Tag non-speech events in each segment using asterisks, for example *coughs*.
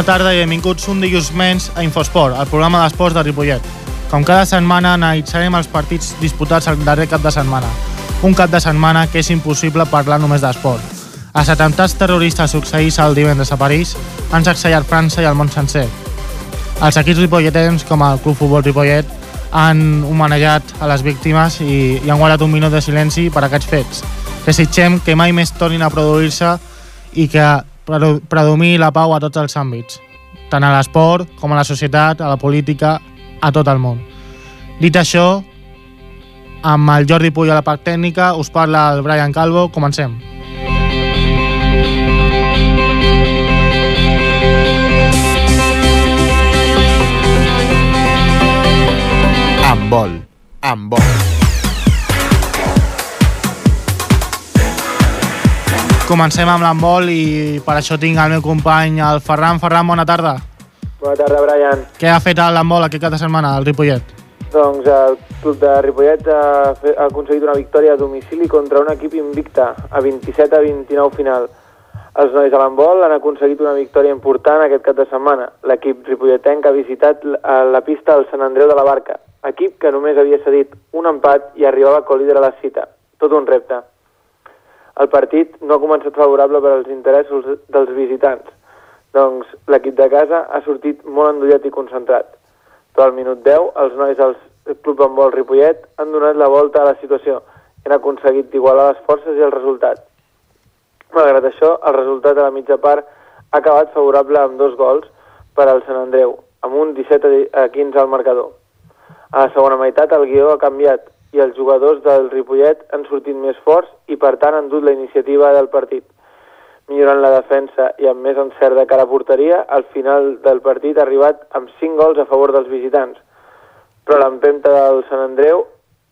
Bona tarda i benvinguts un dilluns menys a Infosport, el programa d'esports de Ripollet. Com cada setmana analitzarem els partits disputats el darrer cap de setmana. Un cap de setmana que és impossible parlar només d'esport. Els atemptats terroristes succeïts el divendres a París han sacsellat França i el món sencer. Els equips ripolletens, com el Club Futbol Ripollet, han homenatjat a les víctimes i, i han guardat un minut de silenci per aquests fets. Desitgem que mai més tornin a produir-se i que predomini la pau a tots els àmbits, tant a l'esport com a la societat, a la política, a tot el món. Dit això, amb el Jordi Puy a la part tècnica, us parla el Brian Calvo, comencem. Amb vol, amb vol. Comencem amb l'handbol i per això tinc el meu company, el Ferran. Ferran, bona tarda. Bona tarda, Brian. Què ha fet l'handbol aquest cap de setmana, el Ripollet? Doncs el club de Ripollet ha, fe- ha aconseguit una victòria a domicili contra un equip invicta, a 27 a 29 final. Els nois de l'handbol han aconseguit una victòria important aquest cap de setmana. L'equip ripolletenc ha visitat a la pista del Sant Andreu de la Barca, equip que només havia cedit un empat i arribava com líder a la cita. Tot un repte. El partit no ha començat favorable per als interessos dels visitants. Doncs l'equip de casa ha sortit molt endollat i concentrat. Però al minut 10, els nois del Club Handbol Ripollet han donat la volta a la situació i han aconseguit igualar les forces i el resultat. Malgrat això, el resultat a la mitja part ha acabat favorable amb dos gols per al Sant Andreu, amb un 17 a 15 al marcador. A la segona meitat el guió ha canviat i els jugadors del Ripollet han sortit més forts i per tant han dut la iniciativa del partit. Millorant la defensa i amb més encert de cara a porteria, al final del partit ha arribat amb 5 gols a favor dels visitants. Però l'empenta del Sant Andreu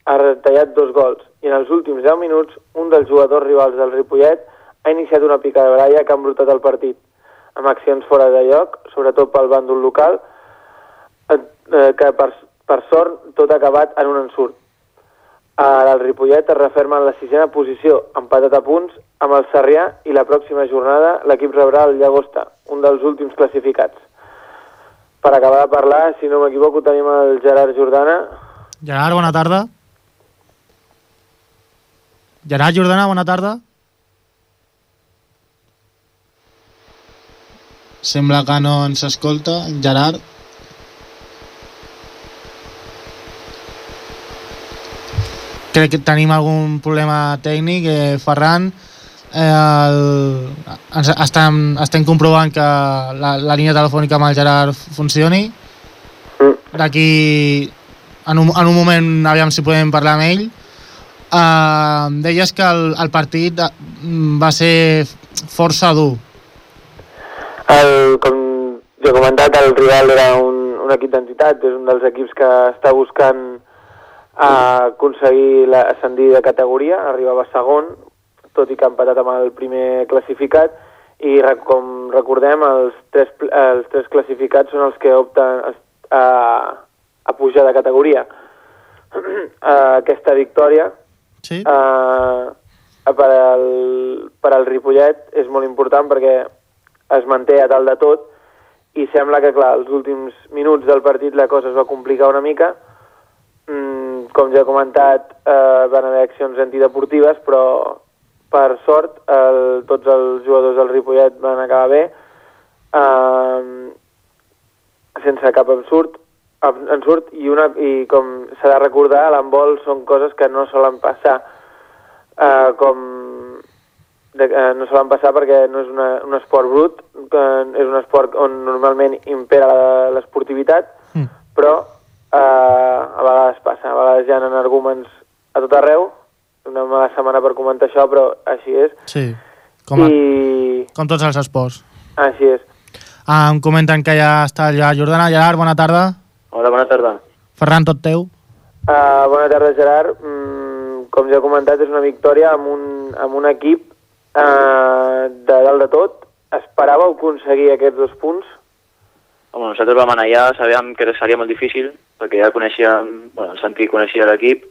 ha retallat dos gols i en els últims 10 minuts un dels jugadors rivals del Ripollet ha iniciat una pica de baralla que ha embrutat el partit, amb accions fora de lloc, sobretot pel bàndol local, eh, eh, que per, per sort tot ha acabat en un ensurt. Ara el Ripollet es referma en la sisena posició, empatat a punts amb el Sarrià i la pròxima jornada l'equip rebrà el Llagosta, un dels últims classificats. Per acabar de parlar, si no m'equivoco, tenim el Gerard Jordana. Gerard, bona tarda. Gerard Jordana, bona tarda. Sembla que no ens escolta. Gerard. Crec que tenim algun problema tècnic. Eh, Ferran, eh, el, ens, estem, estem comprovant que la, la línia telefònica amb el Gerard funcioni. D'aquí, en, un, en un moment, aviam si podem parlar amb ell. Uh, deies que el, el partit eh, va ser força dur. El, com ja he comentat, el rival era un, un equip d'entitat, és un dels equips que està buscant a aconseguir la- ascendir de categoria, arribava segon, tot i que ha empatat amb el primer classificat, i com recordem, els tres, els tres classificats són els que opten a, a, pujar de categoria. *clears throat* Aquesta victòria Sí? Uh, per, al, per al Ripollet és molt important perquè es manté a dalt de tot i sembla que, clar, els últims minuts del partit la cosa es va complicar una mica. Mm, com ja he comentat, uh, van haver accions antideportives, però per sort el, tots els jugadors del Ripollet van acabar bé, uh, sense cap ensurt, en- ensurt i, una, i com s'ha de recordar, l'handbol són coses que no solen passar uh, com de, uh, no solen passar perquè no és una, un esport brut, que és un esport on normalment impera l'esportivitat, Mm. però uh, a vegades passa, a vegades hi ha arguments a tot arreu, una mala setmana per comentar això, però així és. Sí. Com, a, I com tots els esports. així és. Ah, em comenten que ja està Gerard Jordana. Gerard, bona tarda. Hola, bona tarda. Ferran, tot teu. Uh, bona tarda, Gerard. Mm, com ja he comentat, és una victòria amb un, amb un equip uh, de dalt de tot. Esperàveu aconseguir aquests dos punts? Home, nosaltres vam anar allà, sabíem que seria molt difícil, perquè ja coneixíem, bueno, el Santi coneixia l'equip,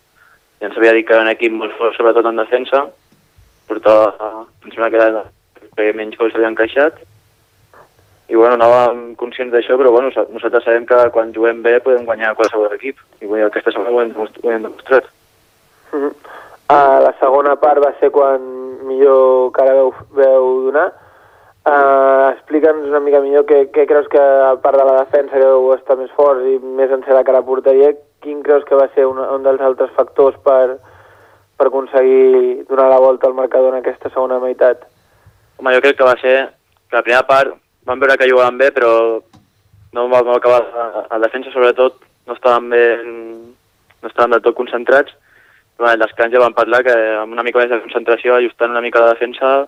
i ens havia dit que era un equip molt fort, sobretot en defensa, portava, em sembla que era que menys gols havien encaixat, i bueno, anàvem conscients d'això, però bueno, sa- nosaltres sabem que quan juguem bé podem guanyar qualsevol equip, i bueno, aquesta setmana ho hem, ho hem demostrat. Uh, la segona part va ser quan millor cara veu, veu donar. Uh, Explica'ns una mica millor què, què creus que, a part de la defensa, que veu estar més forts i més en ser la cara a porteria, quin creus que va ser un, un dels altres factors per, per aconseguir donar la volta al marcador en aquesta segona meitat? Home, jo crec que va ser que la primera part vam veure que jugaven bé, però no vam acabar, a defensa sobretot, no estàvem ben, no estàvem del tot concentrats. Però al descans ja vam parlar que amb una mica més de concentració, ajustant una mica la defensa,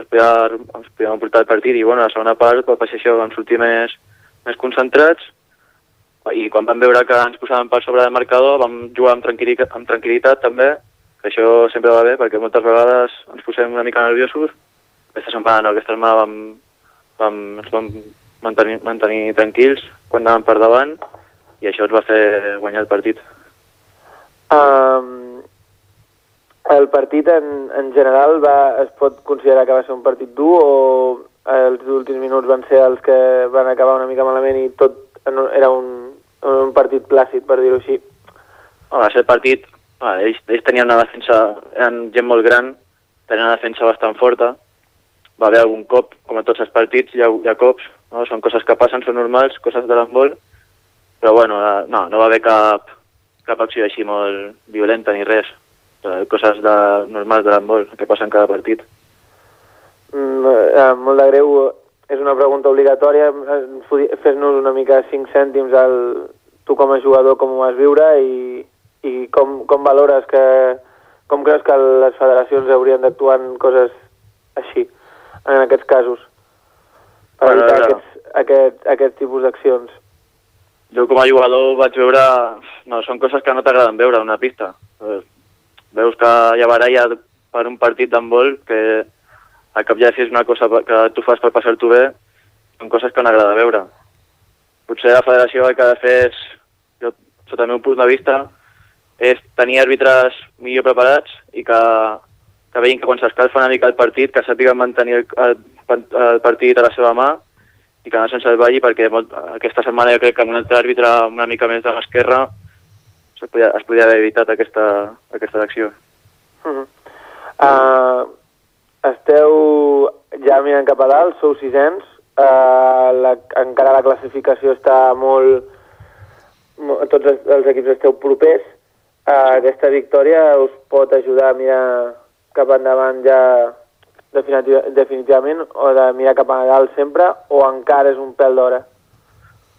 es podia, ens podíem portar el partit i bueno, la segona part va passar això, vam sortir més, més concentrats i quan vam veure que ens posàvem per sobre del marcador vam jugar amb tranquil·litat, amb tranquil·litat també, que això sempre va bé perquè moltes vegades ens posem una mica nerviosos. Aquesta setmana no, aquesta setmana vam, vam, ens vam mantenir, mantenir tranquils quan anàvem per davant i això ens va fer guanyar el partit. Um, el partit en, en general va, es pot considerar que va ser un partit dur o els últims minuts van ser els que van acabar una mica malament i tot era un, un partit plàcid, per dir-ho així. Ser el partit, bueno, ells, ells tenien una defensa, eren gent molt gran, tenien una defensa bastant forta, va haver algun cop, com a tots els partits, hi ha, hi ha cops, no? són coses que passen, són normals, coses de l'handbol, però bueno, eh, no, no va haver cap, cap acció així molt violenta ni res, Eh, coses de, normals de l'handbol que passen cada partit. Mm, eh, molt de greu, és una pregunta obligatòria, eh, fes-nos una mica 5 cèntims al, tu com a jugador com ho vas viure i, i com, com valores que, com creus que les federacions haurien d'actuar en coses així, en aquests casos, per Bueno, evitar no. aquests, aquest, aquest tipus d'accions. Jo com a jugador vaig veure... No, són coses que no t'agraden veure en una pista. Veus que hi ha baralla per un partit d'handbol que cap a la fi és una cosa que tu fas per passar-t'ho bé, són coses que no agrada veure. Potser la federació el que ha de fer és, jo, sota el meu punt de vista, és tenir àrbitres millor preparats i que, que veïn que quan s'escalfa una mica el partit, que sàpiguen mantenir el, el, el partit a la seva mà i que no se'n salvalli perquè molt, aquesta setmana jo crec que amb un altre àrbitre una mica més de l'esquerra es podia, es podia haver evitat aquesta, aquesta acció. Uh -huh. uh, esteu ja mirant cap a dalt, sou sisens, uh, la, encara la classificació està molt... mo- Tots els, els equips esteu propers. Uh, aquesta victòria us pot ajudar a mirar cap endavant ja definitiva, definitivament o de mirar cap a dalt sempre o encara és un pèl d'hora?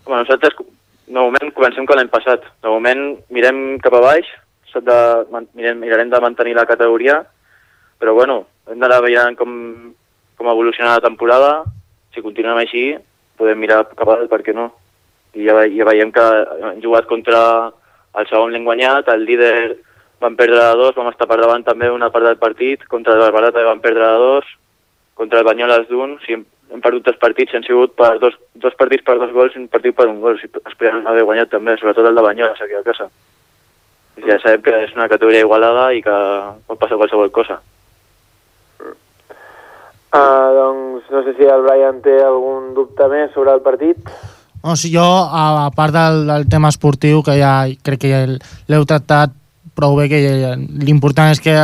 Bueno, nosaltres, de moment, comencem com l'any passat. De moment, mirem cap a baix, de, mirem, mirarem de mantenir la categoria, però bueno, hem d'anar veient com, com evoluciona la temporada. Si continuem així, podem mirar cap a dalt, per què no? I ja, ja veiem que hem jugat contra el segon l'hem guanyat, el líder van perdre de dos, vam estar per davant també una part del partit, contra el Barbarà també van perdre de dos, contra el Banyoles d'un, si hem perdut tres partits, han sigut per dos, dos partits per dos gols i un partit per un gol, si es podien haver guanyat també, sobretot el de Banyoles aquí a casa. I ja sabem que és una categoria igualada i que pot passar qualsevol cosa. Uh, doncs no sé si el Brian té algun dubte més sobre el partit. O sigui, jo, a, part del, del tema esportiu, que ja crec que ja l'heu tractat prou bé, que ja- l'important és que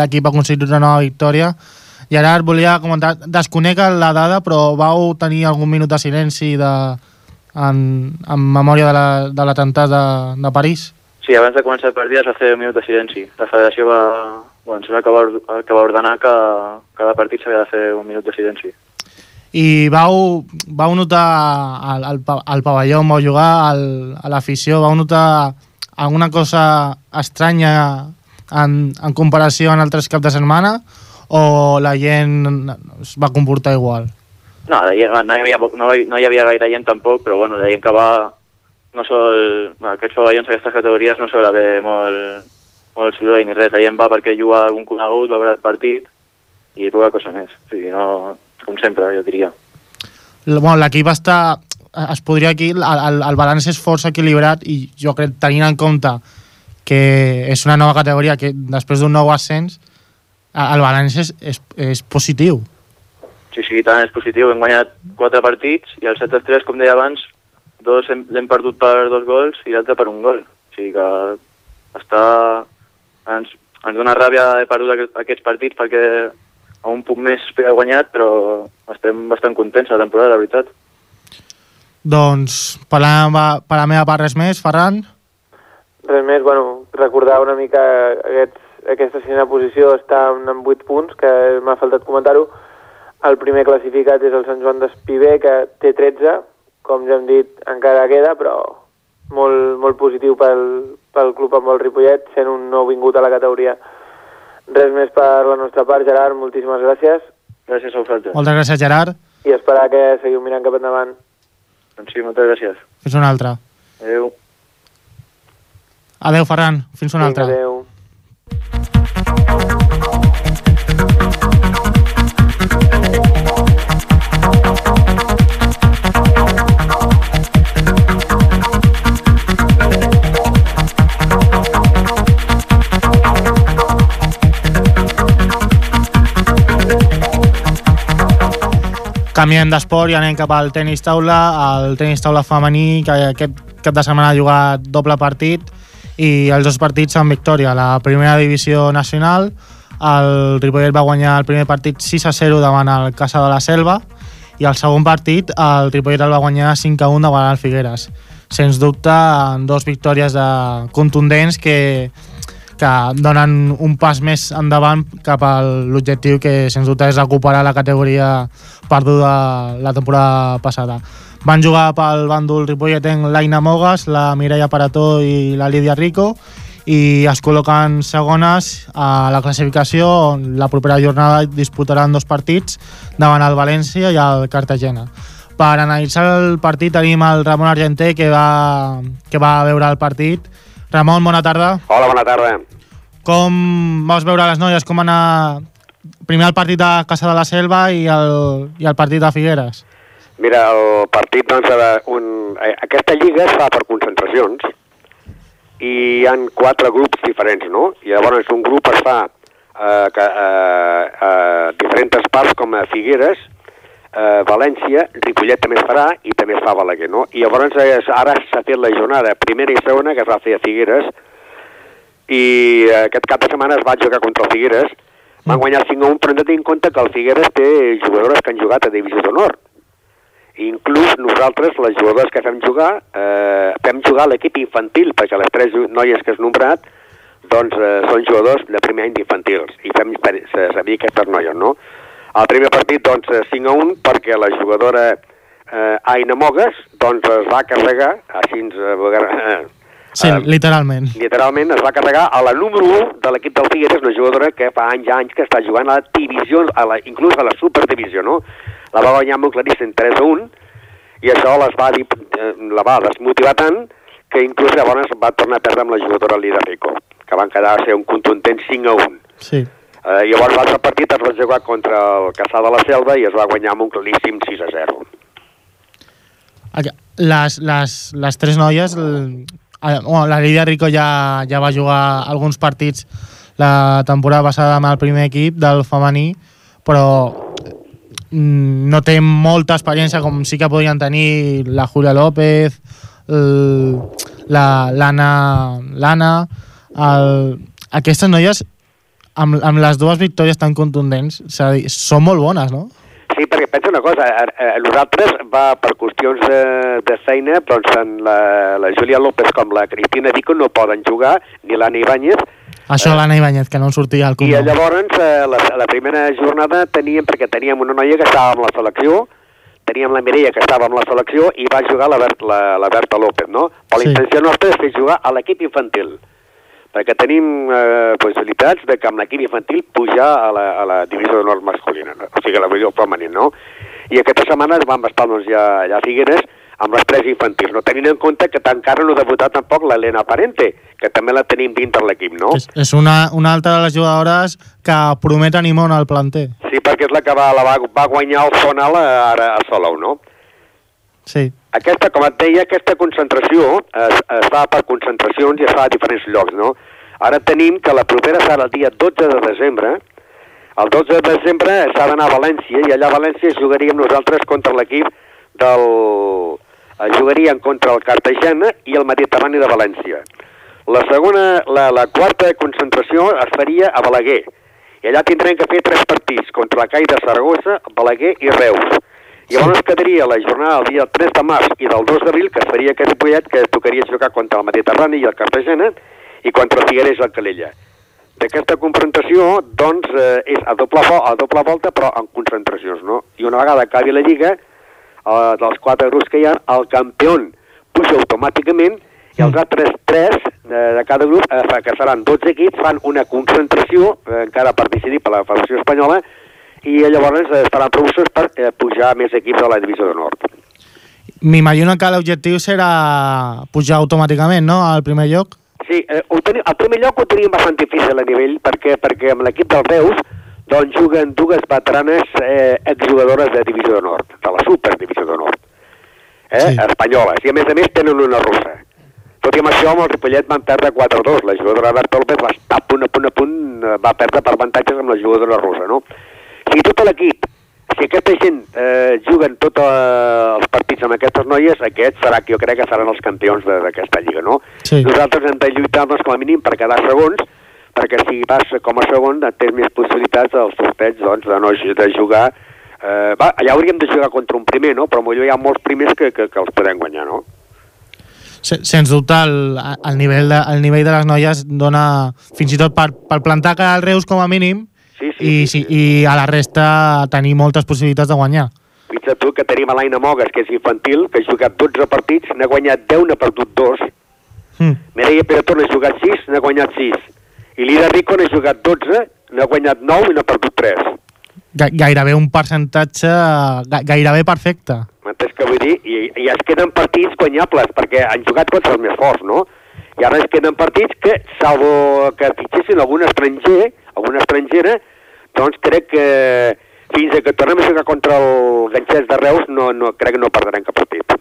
l'equip ha aconseguit una nova victòria. Et volia comentar, desconec la dada, però vau tenir algun minut de silenci de, en, en memòria de la- de l'atemptat de, de París? Sí, abans de començar el partit es va fer un minut de silenci. La federació va, bueno, ens va acabar, acabar ordenar que cada partit s'havia de fer un minut de silenci. I vau, vau notar al, al, al pavelló on vau jugar, al, a l'afició, vau notar alguna cosa estranya en, en comparació amb altres caps de setmana o la gent es va comportar igual? No, no, hi havia, no, hi- no hi havia gaire gent tampoc, però bueno, la gent que va... No sol, bueno, aquests pavellons, aquestes categories, no sol haver molt, molt soroll ni res. La gent va perquè juga algun conegut, va veure el partit i poca cosa més. O sigui, no, com sempre, jo diria. Bueno, L'equip està... Es podria aquí... El, el, el balanç és força equilibrat i jo crec, tenint en compte que és una nova categoria, que després d'un nou ascens, el balanç és, és, és positiu. Sí, sí, tant és positiu. Hem guanyat quatre partits i els 7 3, com deia abans, dos hem- l'hem perdut per dos gols i l'altre per un gol. O sigui que està... Ens, ens dona ràbia haver perdut aquest, aquests partits perquè a un punt més ha guanyat, però estem bastant contents a la temporada, la veritat. Doncs, per la, per la meva part, res més, Ferran? Res més, bueno, recordar una mica aquests, aquesta cinena posició està amb 8 punts, que m'ha faltat comentar-ho. El primer classificat és el Sant Joan d'Espiver, que té 13, com ja hem dit, encara queda, però molt, molt positiu pel, pel club amb el Ripollet, sent un nou vingut a la categoria. Res més per la nostra part, Gerard, moltíssimes gràcies, Gràcies a vosaltres. Moltes gràcies, Gerard. i esperar que seguiu mirant cap endavant. Doncs sí, moltes gràcies. Fins una altra. Adéu. Adeu, Ferran. Fins una altra. Adéu. Canviem d'esport i anem cap al tenis taula. El tenis taula femení, que aquest cap de setmana ha jugat doble partit i els dos partits amb victòria. La primera divisió nacional, el Ripollet va guanyar el primer partit 6 a 0 davant el Casa de la Selva i el segon partit el Ripollet el va guanyar 5 a 1 davant el Figueres. Sens dubte, dos victòries de contundents que, que donen un pas més endavant cap a l'objectiu que sens dubte és recuperar la categoria perduda la temporada passada. Van jugar pel bàndol ripolletenc l'Aina Mogas, la Mireia Parató i la Lídia Rico i es col·loquen segones a la classificació on la propera jornada disputaran dos partits davant el València i el Cartagena. Per analitzar el partit tenim el Ramon Argenté que va, que va veure el partit. Ramon, bona tarda. Hola, bona tarda. Com vas veure les noies? Com anar primer el partit de Casa de la Selva i el, i el partit de Figueres? Mira, el partit, doncs, de un... eh, aquesta lliga es fa per concentracions i hi han quatre grups diferents, no? I llavors un grup es fa eh, que, eh, eh, diferents parts com a Figueres, eh, València, Ripollet també es farà i també es fa a Balaguer, no? I llavors eh, ara s'ha fet la jornada primera i segona que es va fer a Figueres i eh, aquest cap de setmana es va jugar contra el Figueres van guanyar 5 a 1, però hem de tenir en compte que el Figueres té jugadores que han jugat a Divisió d'Honor. Inclús nosaltres, les jugadores que fem jugar, eh, fem jugar a l'equip infantil, perquè les tres noies que has nombrat doncs, eh, són jugadors de primer any d'infantils, i fem servir aquestes noies, no? El primer partit, doncs, eh, 5 a 1, perquè la jugadora eh, Aina Mogues, doncs, es va carregar, així ens... Eh, Sí, eh, literalment. literalment es va carregar a la número 1 de l'equip del Figueres, una jugadora que fa anys i anys que està jugant a la divisió, a la, inclús a la superdivisió, no? La va guanyar molt claríssim 3 a 1, i això les va, eh, la va desmotivar tant que inclús llavors va tornar a perdre amb la jugadora Lida Rico, que van quedar a ser un contundent 5 a 1. Sí. Eh, llavors l'altre partit es va jugar contra el Caçà de la Selva i es va guanyar amb un claríssim 6 a 0. Aqu- Les, les, les tres noies, el, eh, la Lídia Rico ja, ja va jugar alguns partits la temporada passada amb el primer equip del femení, però mm, no té molta experiència com sí que podien tenir la Julia López, l'Anna, l'Anna, aquestes noies amb, amb les dues victòries tan contundents, dir, són molt bones, no? Sí, perquè pensa una cosa, eh, eh, nosaltres va per qüestions de, de feina, doncs tant la, la Júlia López com la Cristina Dico no poden jugar, ni l'Anna Ibáñez, Això l'Anna Ibáñez, que no en sortia al i cognom. llavors eh, la, la primera jornada teníem, perquè teníem una noia que estava amb la selecció, teníem la Mireia que estava amb la selecció i va jugar la, Bert, la, la Berta López, no? Però Sí. la intenció nostra és fer jugar a l'equip infantil, perquè tenim eh, possibilitats de que amb l'equip infantil pujar a la, a la divisió d'honor masculina, no? o sigui, a la divisió femenina, no? I aquesta setmana vam estar doncs, ja, ja a Figueres amb les tres infantils, no tenint en compte que encara no ha debutat tampoc l'Helena Parente, que també la tenim dintre l'equip, no? És, és una, una altra de les jugadores que promet animar al planter. Sí, perquè és la que va, la va, va guanyar el Sonal eh, ara a Salou, no? Sí. Aquesta, com et deia, aquesta concentració es, es fa per concentracions i es fa a diferents llocs, no? Ara tenim que la propera serà el dia 12 de desembre El 12 de desembre s'ha d'anar a València i allà a València jugaríem nosaltres contra l'equip del... Jugaríem contra el Cartagena i el Mediterrani de València. La segona, la, la quarta concentració es faria a Balaguer. I allà tindrem que fer tres partits contra la CAI de Saragossa, Balaguer i Reus. I llavors quedaria la jornada del dia 3 de març i del 2 d'abril, que es faria aquest Ripollet, que tocaria jugar contra el Mediterrani i el Cartagena, i contra Figueres el Calella. D'aquesta confrontació, doncs, eh, és a doble, a doble volta, però en concentracions, no? I una vegada acabi la Lliga, eh, dels quatre grups que hi ha, el campió puja automàticament i els altres tres de, de cada grup, eh, que seran 12 equips, fan una concentració, eh, encara per decidir per la Federació Espanyola, i llavors eh, estaran previstos per eh, pujar més equips a la Divisió de Nord. M'imagino que l'objectiu serà pujar automàticament, no?, al primer lloc. Sí, eh, ho teni, el primer lloc ho teníem bastant difícil a nivell, perquè, perquè amb l'equip del Reus doncs juguen dues veteranes eh, exjugadores de Divisió de Nord, de la Superdivisió de Nord, eh, Sí. sí. espanyoles, i a més a més tenen una russa. Tot i amb això, amb el Ripollet van perdre 4-2. La jugadora Berta López va estar a punt, a punt, a punt, eh, va perdre per avantatges amb la jugadora russa, no? Si tot l'equip, si aquesta gent eh, juguen tots eh, els partits amb aquestes noies, aquests serà, que jo crec que seran els campions de- d'aquesta lliga, no? Sí. Nosaltres hem de lluitar doncs, com a mínim per quedar segons, perquè si vas com a segon tens més possibilitats del sorteig doncs, de, no, de jugar... Eh, va, allà hauríem de jugar contra un primer, no? però potser hi ha molts primers que, que, que els podem guanyar, no? Se- Sens dubte, el, el, nivell de, el nivell de les noies dona fins i tot per, per plantar cara al Reus com a mínim Sí, sí, i, sí, sí, i a la resta tenir moltes possibilitats de guanyar. Fixa't tu que tenim l'Aina Mogues, que és infantil, que ha jugat 12 partits, n'ha guanyat 10, n'ha perdut 2. Mm. Mireia Perató n'ha jugat 6, n'ha guanyat 6. I Lida Rico n'ha jugat 12, n'ha guanyat 9 i n'ha perdut 3. Ga- Gairebé un percentatge ga- gairebé perfecte. M'entens què vull dir? I, I es queden partits guanyables, perquè han jugat contra els més forts, no? I ara es queden partits que, salvo que fitxessin algun estranger, alguna estrangera, doncs crec que fins a que tornem a jugar contra el Ganxets de Reus no, no, crec que no perdrem cap partit.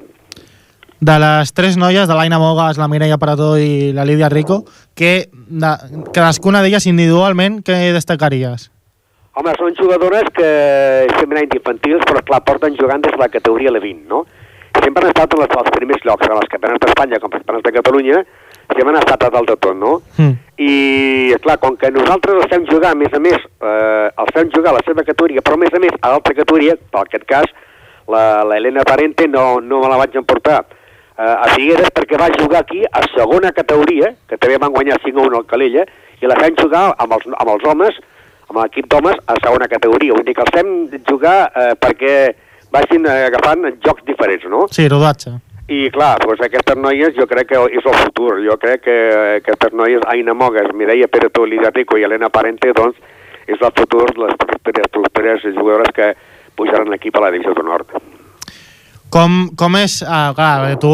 De les tres noies, de l'Aina Mogas, la Mireia Parató i la Lídia Rico, que de, cadascuna d'elles individualment, què destacaries? Home, són jugadores que sempre han infantils, però clar, porten jugant des de la categoria L20, no? Sempre han estat en els, els primers llocs, en els campionats d'Espanya com els campionats de Catalunya, sempre han estat a dalt de tot, no? Mm. I, clar, com que nosaltres els fem jugar, a més a més, eh, els fem jugar a la seva categoria, però a més a més a l'altra categoria, per aquest cas, la, la Helena Parente no, no me la vaig emportar eh, a Figueres perquè va jugar aquí a segona categoria, que també van guanyar 5 a 1 al Calella, i la fem jugar amb els, amb els homes, amb l'equip d'homes a segona categoria. Vull dir que els fem jugar eh, perquè vagin agafant jocs diferents, no? Sí, rodatge. I clar, doncs aquestes noies jo crec que és el futur. Jo crec que aquestes noies, Aina Mogues, Mireia Peretó, Lidia Rico i Helena Parente, doncs és el futur, les properes, properes jugadores que pujaran aquí a la Divisió de Nord. Com, com és... Uh, clar, tu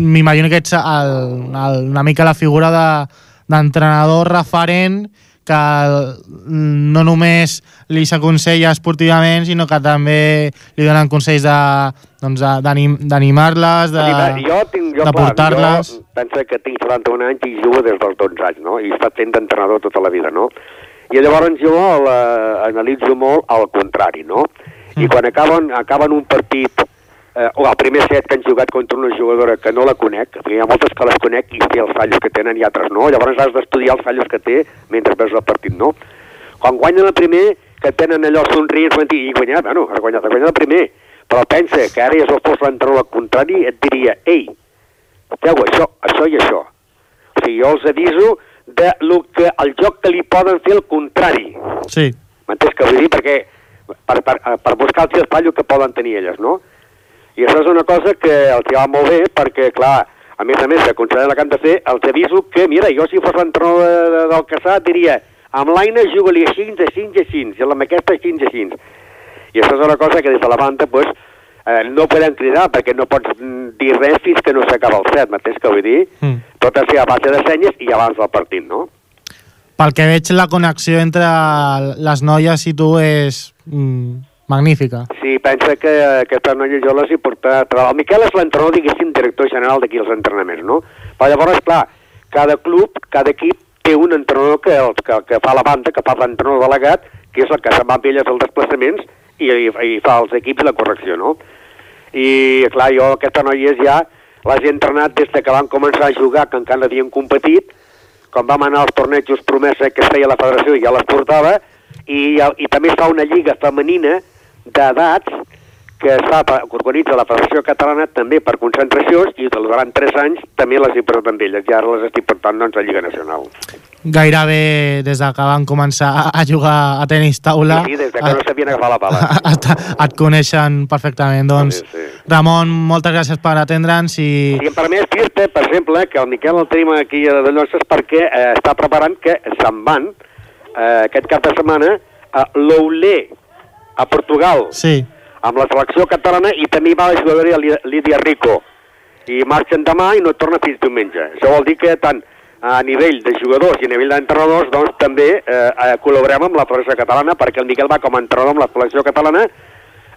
m'imagino que ets el, el, una mica la figura de- d'entrenador referent que no només li s'aconsella esportivament, sinó que també li donen consells de, doncs, de- d'animar-les, de, de portar-les. Jo penso que tinc 41 anys i jugo des dels 12 anys, no? I he estat fent d'entrenador tota la vida, no? I llavors jo la, analitzo molt al contrari, no? I Mm. quan acaben, acaben un partit, eh, o el primer set que han jugat contra una jugadora que no la conec, perquè hi ha moltes que les conec i sé els fallos que tenen i altres no, llavors has d'estudiar els fallos que té mentre veus el partit, no? Quan guanyen el primer, que tenen allò somrient, i guanyat, bueno, has guanyat, has guanyat el primer, però pensa que ara ja fos l'entrenador al contrari, et diria, ei, veu, això, això i això. O sigui, jo els aviso de lo que, el joc que li poden fer al contrari. Sí, M'entens què vull dir? Perquè per, per, per buscar el fallo que poden tenir elles, no? I això és una cosa que els va molt bé perquè, clar, a més a més de considerar que han de fer, els aviso que, mira, jo si fos l'entrenador de, de, del Caçà diria amb l'Aina juga-li així, així, així, i amb aquesta així, així. I això és una cosa que des de la banda, pues, eh, no podem cridar perquè no pots mm, dir res fins que no s'acaba el set, m'entens què vull dir? Mm. Tot a ser a base de senyes i abans del partit, no? pel que veig la connexió entre les noies i tu és mm, magnífica. Sí, pensa que aquesta noia jo les he portat... El Miquel és l'entrenador, diguéssim, director general d'aquí els entrenaments, no? Però llavors, clar, cada club, cada equip té un entrenador que, el, que, que fa la banda, que fa l'entrenador delegat, que és el que se'n va amb elles els desplaçaments i, i, i fa als equips la correcció, no? I, clar, jo aquesta noia ja les he entrenat des de que van començar a jugar, que encara havien competit, quan vam anar als tornejos promesa que es feia la federació i ja les portava, i, i també es fa una lliga femenina d'edats que es fa, per- que organitza la Federació Catalana també per concentracions i durant 3 anys també les he portat amb elles i ara les estic portant doncs, a Lliga Nacional. Gairebé des de que van començar a- jugar a tenis taula... Sí, sí, des de que no sabien agafar la pala. *laughs* et, et coneixen perfectament. Doncs, Sí, sí. Ramon, moltes gràcies per atendre'ns i... Si em permets dir-te, per exemple, que el Miquel el tenim aquí a de Llosses perquè eh, està preparant que se'n van eh, aquest cap de setmana a l'Oulé, a Portugal, Sí, amb la selecció catalana i també va la jugadora Lí- Lídia Rico. I marxen demà i no torna fins diumenge. Això vol dir que tant a nivell de jugadors i a nivell d'entrenadors doncs també eh, eh, col·laborem amb la Federació Catalana perquè el Miquel va com a entrenador amb la selecció catalana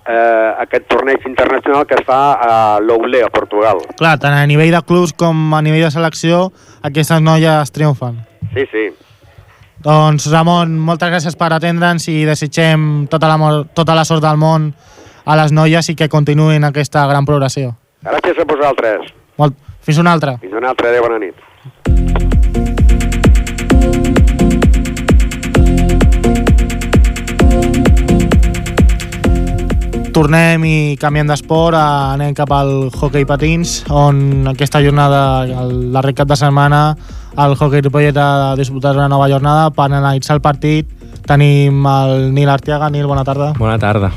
eh, aquest torneig internacional que es fa a l'Oulé, a Portugal. clar, tant a nivell de clubs com a nivell de selecció, aquestes noies triomfen. Sí, sí. Doncs, Ramon, moltes gràcies per atendre'ns i desitgem tota la, tota la sort del món a les noies i que continuïn aquesta gran progressió. Gràcies a vosaltres. Molt... Fins una altra. Fins una altra. Adéu, bona nit. Tornem i canviem d'esport, anem cap al hockey patins, on aquesta jornada, el darrer cap de setmana, el hockey Ripollet ha disputat una nova jornada per analitzar el partit. Tenim el Nil Artiaga. Nil, bona tarda. Bona tarda.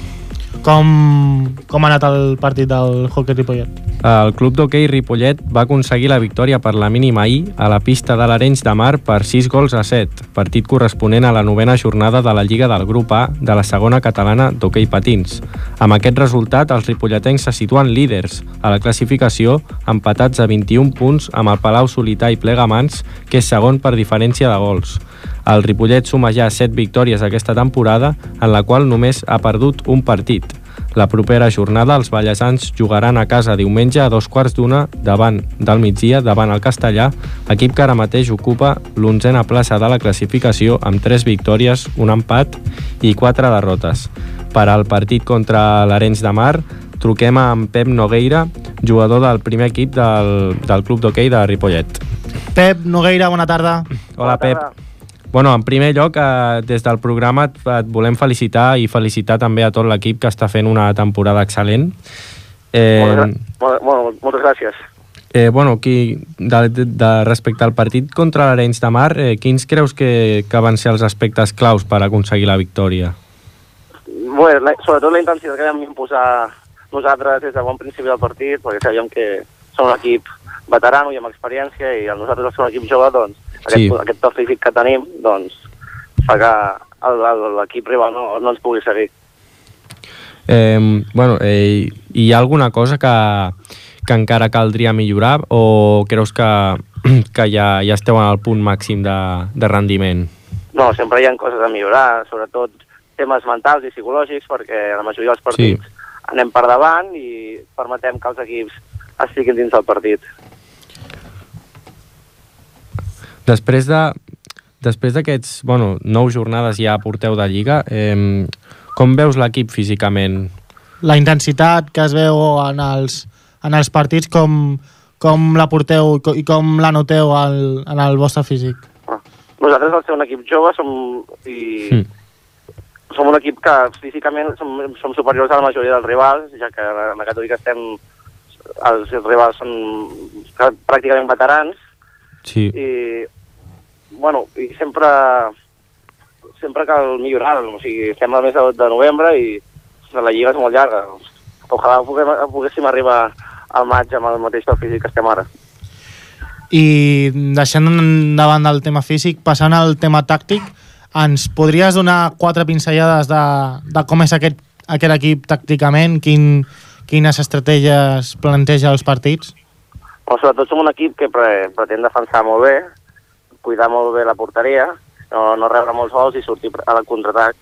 Com, com ha anat el partit del hockey Ripollet? El club d'hoquei Ripollet va aconseguir la victòria per la mínima ahir a la pista de l'Arenys de Mar per 6 gols a 7, partit corresponent a la novena jornada de la Lliga del grup A de la segona catalana d'hoquei patins. Amb aquest resultat, els ripolletens se situen líders a la classificació, empatats a 21 punts amb el Palau Solità i Plegamans, que és segon per diferència de gols. El Ripollet suma ja 7 victòries aquesta temporada, en la qual només ha perdut un partit. La propera jornada els ballesans jugaran a casa diumenge a dos quarts d'una davant del migdia davant el Castellà, equip que ara mateix ocupa l'onzena plaça de la classificació amb tres victòries, un empat i quatre derrotes. Per al partit contra l'Arenys de Mar, truquem amb Pep Nogueira, jugador del primer equip del, del club d'hoquei de Ripollet. Pep Nogueira, bona tarda. Hola, Pep. Bueno, en primer lloc, eh, des del programa et, et volem felicitar i felicitar també a tot l'equip que està fent una temporada excel·lent. Eh, Moltes, molt, molt, moltes gràcies. eh, bueno, qui, de, de, de, respecte al partit contra l'Arenys de Mar, eh, quins creus que, que van ser els aspectes claus per aconseguir la victòria? Bé, la, sobretot la intensitat que vam imposar nosaltres des de bon principi del partit, perquè sabíem que som un equip veterano i amb experiència, i nosaltres al ser un equip jove, doncs, aquest, Sí. aquest to físic que tenim, doncs, fa que l'equip rival no, no ens pugui seguir. Eh, bueno, eh, hi ha alguna cosa que, que encara caldria millorar o creus que, *clears throat* que ja, ja esteu en el punt màxim de, de rendiment? No, sempre hi ha coses a millorar, sobretot temes mentals i psicològics, perquè la majoria dels partits sí. anem per davant i permetem que els equips estiguin dins del partit. Després de després d'aquests, bueno, nou jornades ja porteu de Lliga, eh, com veus l'equip físicament? La intensitat que es veu en els, en els partits, com, com la porteu i co- i com la noteu al, en el vostre físic? Nosaltres, al ser un equip jove, som, i Mm. som un equip que físicament som, som superiors a la majoria dels rivals, ja que en la que estem els rivals són pràcticament veterans Sí. i bueno, i sempre sempre cal millorar, o sigui, estem al mes de, de novembre i la lliga és molt llarga. Ojalà puguem, poguéssim arribar al maig amb el mateix to físic que estem ara. I deixant davant del tema físic, passant al tema tàctic, ens podries donar quatre pinzellades de, de com és aquest, aquest equip tàcticament? Quin, quines estratègies planteja els partits? Però sobretot som un equip que pre pretén defensar molt bé, cuidar molt bé la porteria, no, no rebre molts gols i sortir a la contraatac,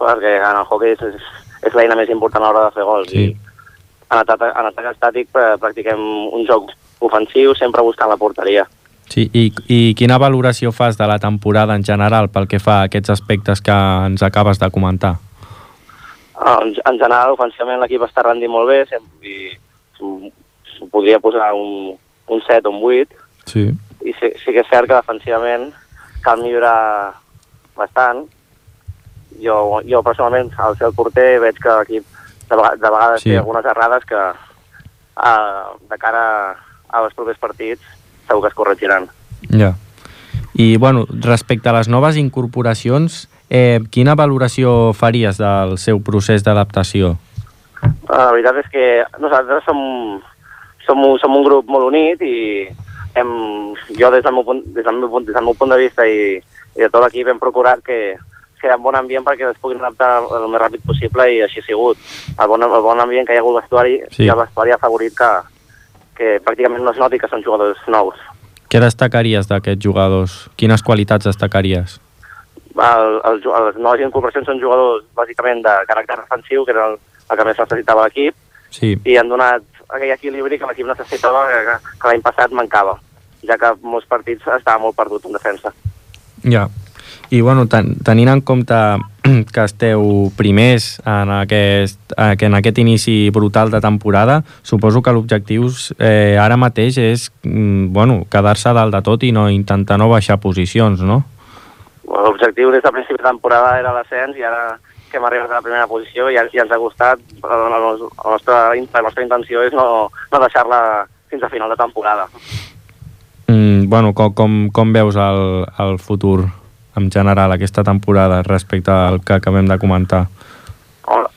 perquè en el hockey és, és, és l'eina més important a l'hora de fer gols. Sí. I en atac, en atac estàtic practiquem un joc ofensiu sempre buscant la porteria. Sí, i, i quina valoració fas de la temporada en general pel que fa a aquests aspectes que ens acabes de comentar? En, en general, ofensivament, l'equip està rendint molt bé sem- i podria posar un, un 7 o un 8 Sí. i sí, sí que és cert que defensivament cal millorar bastant. Jo, jo personalment, al ser el porter, veig que l'equip de, de vegades Sí. té algunes errades que uh, de cara als propers partits segur que es corregiran. Ja. I, bueno, respecte a les noves incorporacions, eh, quina valoració faries del seu procés d'adaptació? La veritat és que nosaltres som, som, un, som un grup molt unit i hem, jo des del, meu punt, des, del meu punt, des del meu punt de vista i, i de tot l'equip hem procurat que que hi ha un bon ambient perquè es puguin adaptar el més ràpid possible i així ha sigut. El bon, el bon ambient que hi ha hagut al vestuari Sí. i el vestuari ha favorit que, que pràcticament no es noti que són jugadors nous. Què destacaries d'aquests jugadors? Quines qualitats destacaries? El, el, les noves incorporacions són jugadors bàsicament de caràcter defensiu, que era el, el que més necessitava l'equip, Sí, i han donat aquell equilibri que l'equip necessitava, que, que l'any passat mancava, ja que molts partits estava molt perdut en defensa. ja. I, bueno, ten tenint en compte *clears throat* que esteu primers en aquest, que en aquest inici brutal de temporada, suposo que l'objectiu eh, ara mateix és mm, bueno, quedar-se dalt de tot i no intentar no baixar posicions, no? L'objectiu des de principi de temporada era l'ascens i ara que hem arribat a la primera posició i ja ens ha costat, però la, la, nostra, la nostra intenció és no, no deixar-la fins a final de temporada. Mm, bueno, com, com, com veus el, el futur en general aquesta temporada respecte al que acabem de comentar?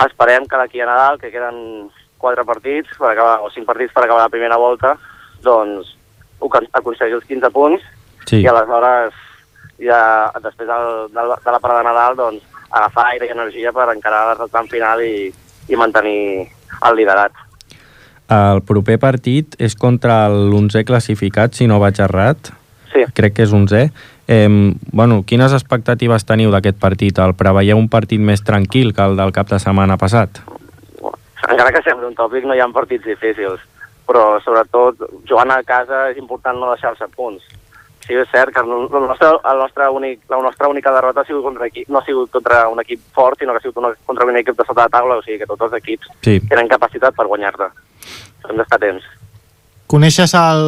Esperem que d'aquí a Nadal, que queden quatre partits per acabar, o cinc partits per acabar la primera volta, doncs acon- aconseguir els 15 punts Sí, i aleshores ja després del, del, de la parada de Nadal doncs, agafar aire i energia per encarar el tram final i, i mantenir el liderat. el proper partit és contra l'11è classificat, si no vaig errat. Sí, Crec que és 11è. Eh, bueno, quines expectatives teniu d'aquest partit? El preveieu un partit més tranquil que el del cap de setmana passat? encara que sembli un tòpic, no hi ha partits difícils, però sobretot jugant a casa és important no deixar-se punts. Sí, és cert que el nostre, el nostre únic, la nostra única derrota ha sigut contra equip, no ha sigut contra un equip fort, sinó que ha sigut una, contra un equip de sota de taula, o sigui que tots els equips Sí. tenen capacitat per guanyar-te. Hem d'estar atents. Coneixes el...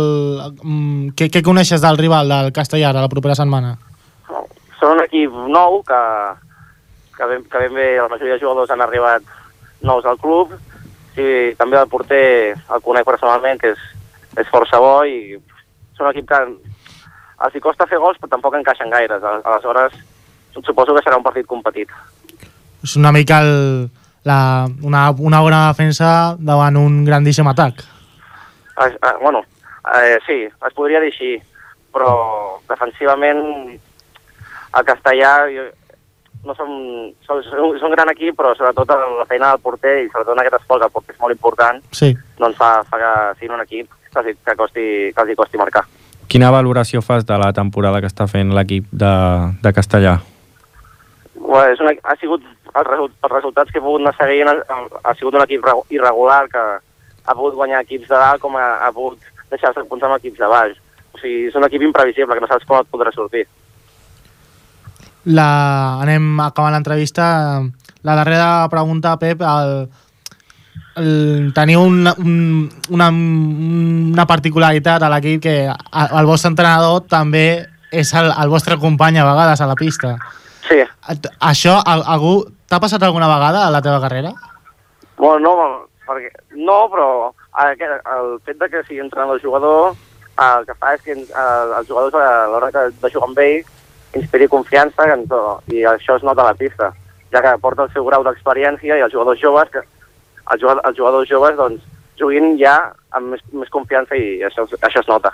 mm, Què, què coneixes del rival, del Castellar, a la propera setmana? Són un equip nou que, que, ben, que ben bé la majoria de jugadors han arribat nous al club i també el porter el conec personalment, que és, és força bo i són un equip que els hi costa fer gols però tampoc encaixen gaires. Al- Aleshores, suposo que serà un partit competit. És una mica el, la, una, una bona defensa davant un grandíssim atac. Es, eh, bueno, eh, sí, es podria dir així, però defensivament el castellà jo, no som, som, som un gran equip, però sobretot la feina del porter i sobretot en aquest esport, el porter és molt important, Sí. doncs fa, fa que siguin un equip que, que, costi, que els hi costi marcar. Quina valoració fas de la temporada que està fent l'equip de, de Castellà? Bueno, és una, ha sigut, els, result, els resultats que he pogut anar seguint ha, ha sigut un equip regu- irregular que ha pogut guanyar equips de dalt com ha, ha pogut deixar-se punts amb equips de baix. O sigui, és un equip imprevisible, que no saps com et podrà sortir. La, anem acabant l'entrevista. La darrera pregunta, Pep, el, teniu un, un, una, una particularitat a l'equip que el vostre entrenador també és el, el vostre company a vegades a la pista. Sí, Això, a- algú t'ha passat alguna vegada a la teva carrera? Bueno, no, perquè, no però aquest, el fet de que sigui entrenador jugador el que fa és que eh, els jugadors a l'hora de jugar amb ell inspiri confiança en tot, i això es nota a la pista, ja que porta el seu grau d'experiència i els jugadors joves, que, els, jugadors, els jugadors joves doncs, juguin ja amb més, més confiança i això, això es nota.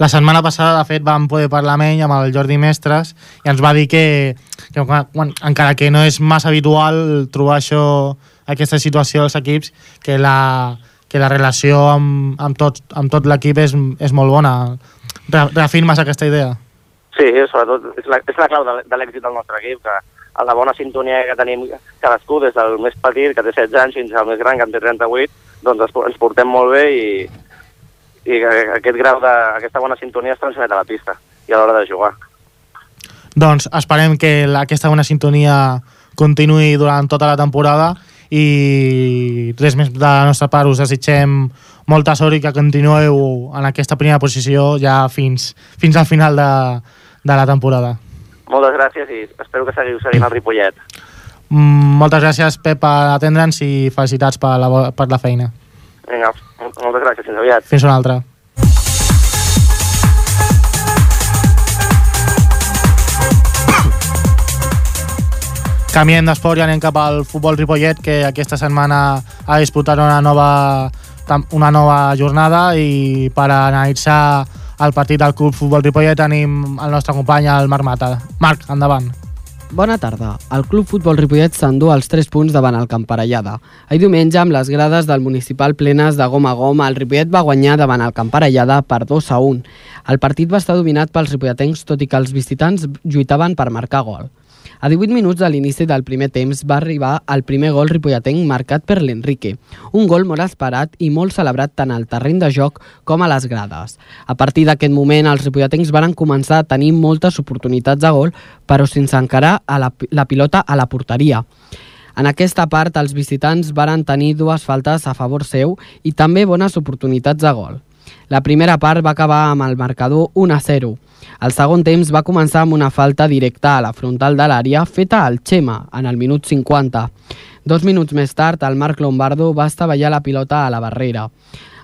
La setmana passada, de fet, vam poder parlar amb ell, amb el Jordi Mestres, i ens va dir que, que quan, quan, encara que no és massa habitual trobar això, aquesta situació als equips, que la, que la relació amb, amb, tot, amb tot l'equip és, és molt bona. Re, reafirmes aquesta idea? Sí, sobretot és la, és la clau de, de l'èxit del nostre equip, que a la bona sintonia que tenim cadascú, des del més petit, que té 16 anys, fins al més gran, que en té 38, doncs ens portem molt bé i, i que aquest grau de, aquesta bona sintonia es transmet a la pista i a l'hora de jugar. Doncs esperem que aquesta bona sintonia continuï durant tota la temporada i res més de la nostra part, us desitgem molta sort i que continueu en aquesta primera posició ja fins, fins al final de, de la temporada. Moltes gràcies i espero que seguiu seguint el Ripollet. Mm, moltes gràcies, Pep, per atendre'ns i felicitats per la, per la feina. Vinga, moltes gràcies, fins aviat. Fins una altra. *coughs* Canviem d'esport i anem cap al futbol Ripollet, que aquesta setmana ha disputat una nova, una nova jornada i per analitzar el partit del Club Futbol Ripollet tenim el nostre company, el Marc Mata. Marc, endavant. Bona tarda. El Club Futbol Ripollet s'endú els 3 punts davant el Camparellada. Ahir diumenge, amb les grades del municipal plenes de gom a gom, el Ripollet va guanyar davant el Camparellada per 2 a 1. El partit va estar dominat pels ripolletens, tot i que els visitants lluitaven per marcar gol. A 18 minuts de l'inici del primer temps va arribar el primer gol ripolletenc marcat per l'Enrique. Un gol molt esperat i molt celebrat tant al terreny de joc com a les grades. A partir d'aquest moment, els ripolletencs van començar a tenir moltes oportunitats de gol, però sense encarar a la, la pilota a la porteria. En aquesta part, els visitants varen tenir dues faltes a favor seu i també bones oportunitats de gol. La primera part va acabar amb el marcador 1 a 0. El segon temps va començar amb una falta directa a la frontal de l'àrea feta al Xema en el minut 50. Dos minuts més tard, el Marc Lombardo va estavellar la pilota a la barrera.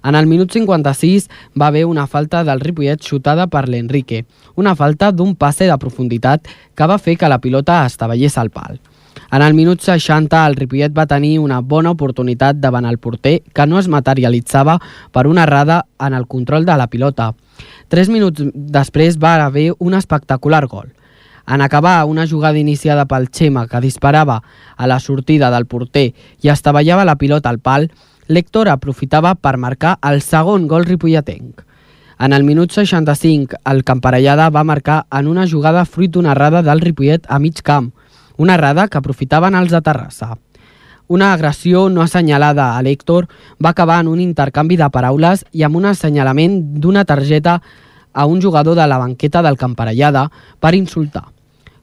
En el minut 56 va haver una falta del Ripollet xutada per l'Enrique, una falta d'un passe de profunditat que va fer que la pilota estavellés al pal. En el minut 60, el Ripollet va tenir una bona oportunitat davant el porter que no es materialitzava per una errada en el control de la pilota. Tres minuts després va haver un espectacular gol. En acabar una jugada iniciada pel Xema que disparava a la sortida del porter i estavellava la pilota al pal, l'Héctor aprofitava per marcar el segon gol ripolletenc. En el minut 65, el Camparellada va marcar en una jugada fruit d'una errada del Ripollet a mig camp, una errada que aprofitaven els de Terrassa. Una agressió no assenyalada a l'Héctor va acabar en un intercanvi de paraules i amb un assenyalament d'una targeta a un jugador de la banqueta del Camparellada per insultar.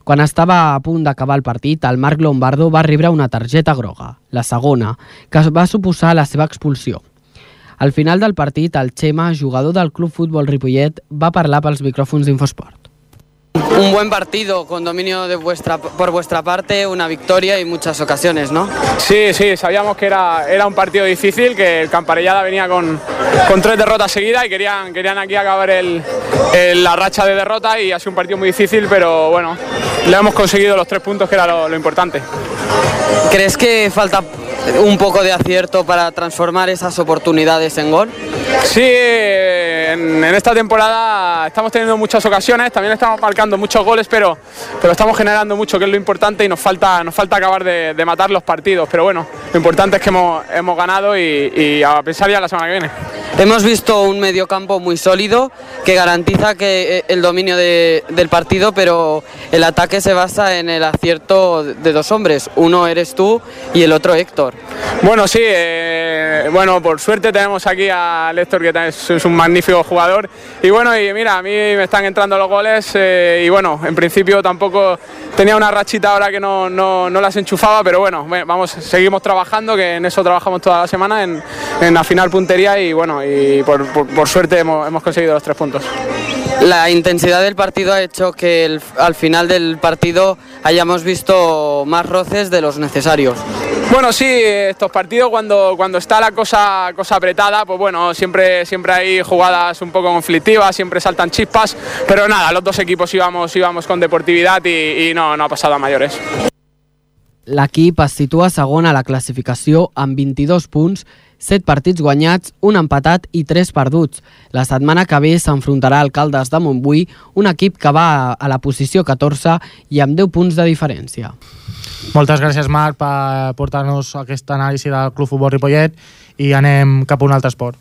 Quan estava a punt d'acabar el partit, el Marc Lombardo va rebre una targeta groga, la segona, que va suposar la seva expulsió. Al final del partit, el Xema, jugador del Club Futbol Ripollet, va parlar pels micròfons d'Infosport. Un buen partido con dominio de vuestra, por vuestra parte, una victoria y muchas ocasiones, ¿no? Sí, sí, sabíamos que era, era un partido difícil, que el Camparellada venía con, con tres derrotas seguidas y querían, querían aquí acabar el, el- la racha de derrota y ha sido un partido muy difícil, pero bueno, le hemos conseguido los tres puntos que era lo, lo importante. ¿Crees que falta un poco de acierto para transformar esas oportunidades en gol? Sí, en, en esta temporada estamos teniendo muchas ocasiones, también estamos marcando muchos goles, pero, pero estamos generando mucho, que es lo importante, y nos falta, nos falta acabar de, de matar los partidos. Pero bueno, lo importante es que hemos, hemos ganado y, y a pensar ya la semana que viene. Hemos visto un mediocampo muy sólido que garantiza que eh, el dominio de- del partido, pero el ataque se basa en el acierto de dos hombres. Uno eres tú y el otro Héctor. Bueno, sí, eh, bueno, por suerte tenemos aquí a Héctor, que es, un magnífico jugador. Y bueno, y mira, a mí me están entrando los goles eh, y bueno, en principio tampoco tenía una rachita ahora que no, no, no las enchufaba, pero bueno, vamos, seguimos trabajando, que en eso trabajamos toda la semana, en, en afinar puntería y bueno, y por, por- por suerte hemos, hemos conseguido los tres puntos. La intensidad del partido ha hecho que el- al final del partido hayamos visto más roces de los necesarios. Bueno, sí, estos partidos cuando, cuando está la cosa, cosa apretada, pues bueno, siempre, siempre hay jugadas un poco conflictivas, siempre saltan chispas, pero nada, los dos equipos íbamos, íbamos con deportividad y, y no, no ha pasado a mayores. L'equip es situa segon a la classificació amb 22 punts, 7 partits guanyats, un empatat i 3 perduts. La setmana que ve s'enfrontarà al Caldes de Montbui, un equip que va a la posició 14 i amb 10 punts de diferència. Moltes gràcies, Marc, per portar-nos aquesta anàlisi del Club Futbol Ripollet i anem cap a un altre esport.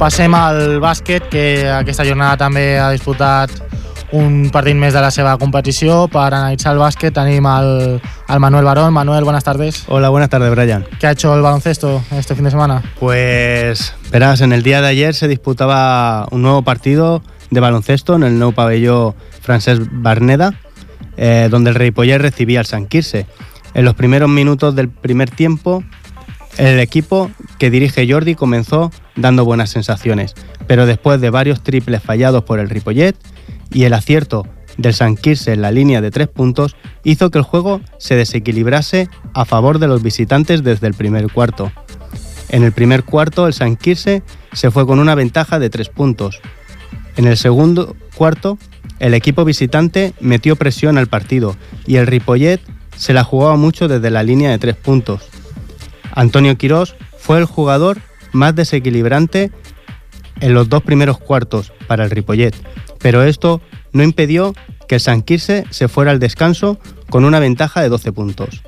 Passem al bàsquet, que aquesta jornada també ha disputat un partit més de la seva competició. Per analitzar el básquet tenim al, al Manuel Barón. Manuel, buenas tardes. Hola, buenas tardes, Brian. ¿Qué ha hecho el baloncesto este fin de semana? Pues, verás, en el día de ayer se disputaba un nuevo partido de baloncesto en el nuevo pabellón Francesc Barneda, eh, donde el Ripollet recibía al San Quirze. En los primeros minutos del primer tiempo, el equipo que dirige Jordi comenzó dando buenas sensaciones, pero después de varios triples fallados por el Ripollet y el acierto del San Quirze en la línea de tres puntos hizo que el juego se desequilibrase a favor de los visitantes desde el primer cuarto. En el primer cuarto el San Quirze se fue con una ventaja de tres puntos. En el segundo cuarto el equipo visitante metió presión al partido y el Ripollet se la jugaba mucho desde la línea de tres puntos. Antonio Quirós fue el jugador más desequilibrante en los dos primeros cuartos para el Ripollet, pero esto no impidió que el San Quirze se fuera al descanso con una ventaja de 12 puntos.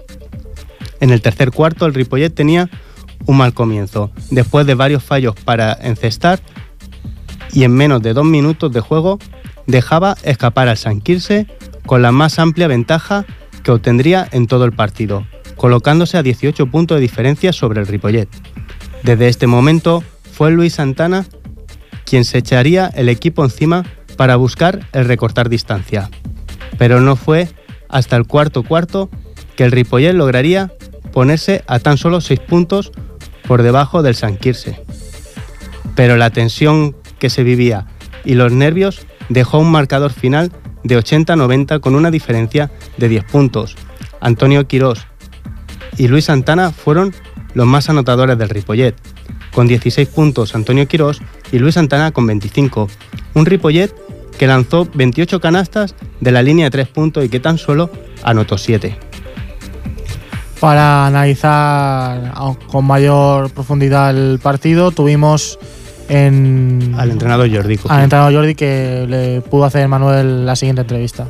En el tercer cuarto el Ripollet tenía un mal comienzo, después de varios fallos para encestar y en menos de dos minutos de juego dejaba escapar al San Quirze con la más amplia ventaja que obtendría en todo el partido, colocándose a 18 puntos de diferencia sobre el Ripollet. Desde este momento fue Luis Santana quien se echaría el equipo encima para buscar el recortar distancia. Pero no fue hasta el cuarto cuarto que el Ripollet lograría ponerse a tan solo 6 puntos por debajo del San Quirze. Pero la tensión que se vivía y los nervios dejó un marcador final de 80-90 con una diferencia de 10 puntos. Antonio Quirós y Luis Santana fueron los más anotadores del Ripollet, con 16 puntos Antonio Quirós y Luis Santana con 25. Un Ripollet que lanzó 28 canastas de la línea de 3 puntos y que tan solo anotó 7. Para analizar con mayor profundidad el partido, tuvimos en, Al entrenador Jordi. Al entrenador Jordi que le pudo hacer Manuel la siguiente entrevista.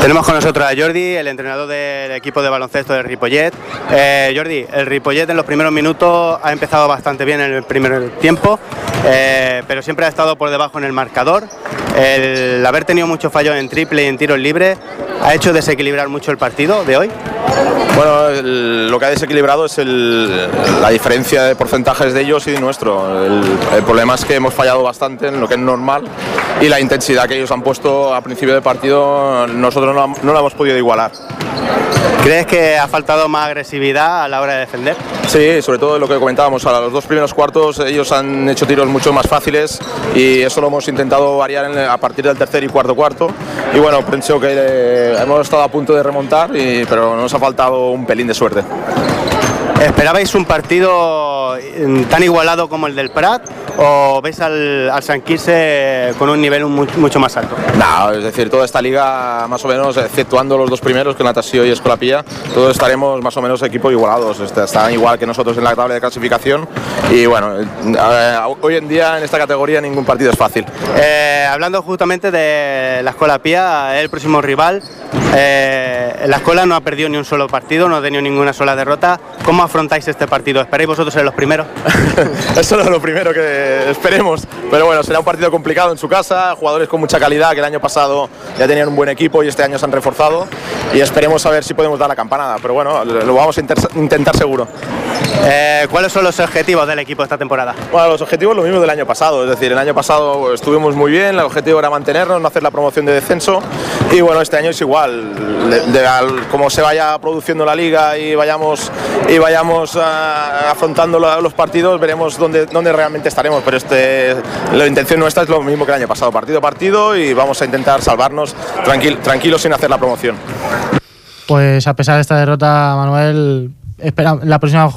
Tenemos con nosotros a Jordi, el entrenador del equipo de baloncesto del Ripollet. Eh, Jordi, el Ripollet en los primeros minutos ha empezado bastante bien en el primer tiempo, eh, pero siempre ha estado por debajo en el marcador. El haber tenido muchos fallos en triple y en tiros libres ha hecho desequilibrar mucho el partido de hoy. Bueno, el- lo que ha desequilibrado es el- la diferencia de porcentajes de ellos y de nuestro. El, el problema es que hemos fallado bastante en lo que es normal y la intensidad que ellos han puesto a principio del partido nosotros no, no la hemos podido igualar. ¿Crees que ha faltado más agresividad a la hora de defender? Sí, sobre todo lo que comentábamos, a los dos primeros cuartos ellos han hecho tiros mucho más fáciles y eso lo hemos intentado variar en- a partir del tercer y cuarto cuarto. Y bueno, pienso que eh, hemos estado a punto de remontar, y- pero nos ha faltado un pelín de suerte. ¿Esperabais un partido eh, tan igualado como el del Prat o ves al, al San Quirze con un nivel mu- mucho más alto? No, es decir, toda esta liga, más o menos, exceptuando los dos primeros, que Natasio y Escolapilla, todos estaremos más o menos equipos igualados. Est- Están igual que nosotros en la tabla de clasificación. Y bueno, eh, hoy en día en esta categoría ningún partido es fácil. Eh, hablando justamente de la Escuela Pía, el próximo rival, eh, la Escuela no ha perdido ni un solo partido, no ha tenido ninguna sola derrota. ¿Cómo afrontáis este partido? ¿Esperáis vosotros ser los primeros? *laughs* Eso es lo primero que esperemos. Pero bueno, será un partido complicado en su casa, jugadores con mucha calidad que el año pasado ya tenían un buen equipo y este año se han reforzado. Y esperemos a ver si podemos dar la campanada. Pero bueno, lo vamos a intentar seguro. Eh, ¿Cuáles son los objetivos del equipo esta temporada? Bueno, los objetivos lo mismo del año pasado, es decir, el año pasado estuvimos muy bien, el objetivo era mantenernos, no hacer la promoción de descenso y bueno, este año es igual, de, de al- como se vaya produciendo la liga y vayamos, y vayamos ah, afrontando los partidos, veremos dónde, dónde realmente estaremos, pero este, la intención nuestra es lo mismo que el año pasado, partido a partido y vamos a intentar salvarnos tranquil- tranquilos sin hacer la promoción. Pues a pesar de esta derrota, Manuel, espera, la próxima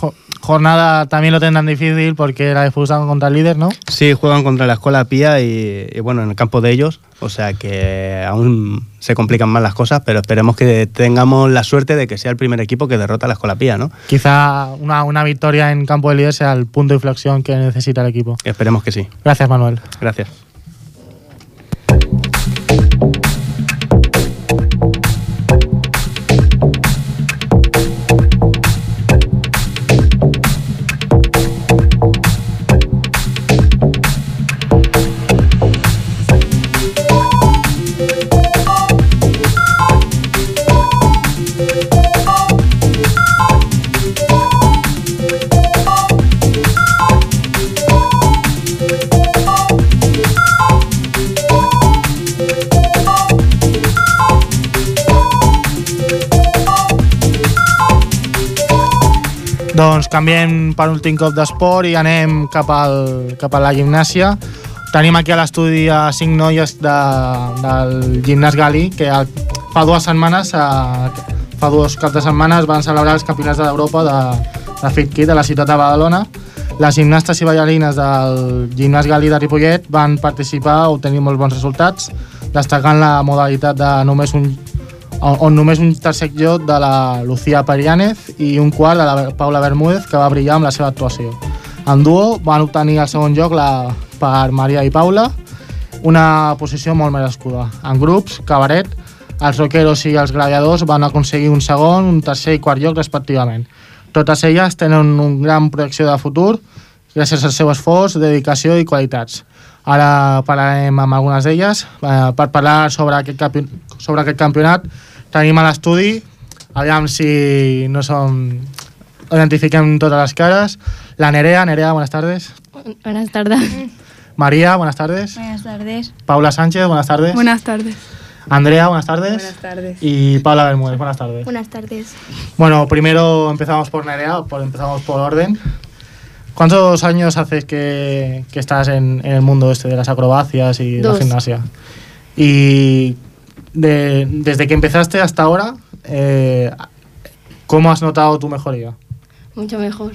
jornada también lo tendrán difícil porque la disputan contra el líder, ¿no? Sí, juegan contra la Escuela Pía y, y, bueno, en el campo de ellos, o sea que aún se complican más las cosas, pero esperemos que tengamos la suerte de que sea el primer equipo que derrota a la Escuela Pía, ¿no? Quizá una, una victoria en campo de líder sea el punto de inflexión que necesita el equipo. Esperemos que sí. Gracias, Manuel. Gracias. Doncs canviem per últim cop d'esport i anem cap, al, cap a la gimnàsia. Tenim aquí a l'estudi a cinc noies de, del gimnàs Gali que el, fa dues setmanes, eh, fa dos caps de setmana es van celebrar els campionats d'Europa de, de Fit Kit a la ciutat de Badalona. Les gimnastes i ballarines del gimnàs Gali de Ripollet van participar obtenir molts bons resultats, destacant la modalitat de només un on on només un tercer lloc de la Lucía Periánez i un quart de la Paula Bermúdez, que va brillar amb la seva actuació. En duo van obtenir el segon lloc la, per Maria i Paula, una posició molt merescuda. En grups, cabaret, els rockeros i els gladiadors van aconseguir un segon, un tercer i quart lloc respectivament. Totes elles tenen un gran projecció de futur gràcies al seu esforç, dedicació i qualitats. Ara parlarem amb algunes d'elles. Eh, per parlar sobre aquest, campi sobre aquest campionat tenim a l'estudi, aviam si no som... identifiquem totes les cares. La Nerea, Nerea, buenas tardes. Buenas tardes. María, buenas tardes. Buenas tardes. Paula Sánchez, buenas tardes. Buenas tardes. Andrea, buenas tardes. Buenas tardes. Y Paula Bermúdez, buenas tardes. Buenas tardes. Bueno, primero empezamos por Nerea, por, empezamos por orden. ¿Cuántos años haces que, que estás en, en el mundo este de las acrobacias y Dos. la gimnasia? Y de- desde que empezaste hasta ahora, eh, ¿cómo has notado tu mejoría? Mucho mejor.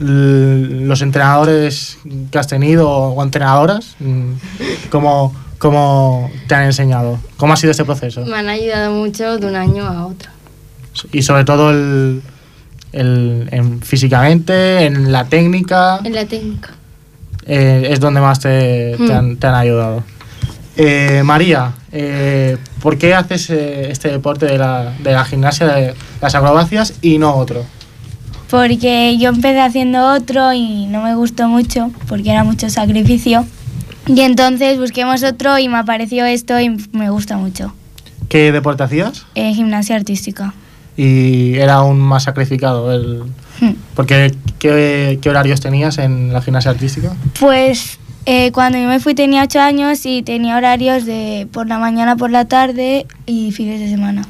L- los entrenadores que has tenido o entrenadoras, mm, ¿cómo, ¿cómo te han enseñado? ¿Cómo ha sido este proceso? Me han ayudado mucho de un año a otro. Y sobre todo el, el- en físicamente, en la técnica, En la técnica. eh, es donde más te, te Hmm. han, te han ayudado. Eh, María, eh, ¿por qué haces eh, este deporte de la, de la gimnasia, de las acrobacias y no otro? porque yo empecé haciendo otro y no me gustó mucho porque era mucho sacrificio. Y entonces busquemos otro y me apareció esto y me gusta mucho. ¿Qué deporte hacías? Eh, gimnasia artística. Y era aún más sacrificado. El, Hmm. porque, ¿qué, ¿Qué horarios tenías en la gimnasia artística? Pues eh, cuando yo me fui tenía 8 años y tenía horarios de por la mañana, por la tarde y fines de semana.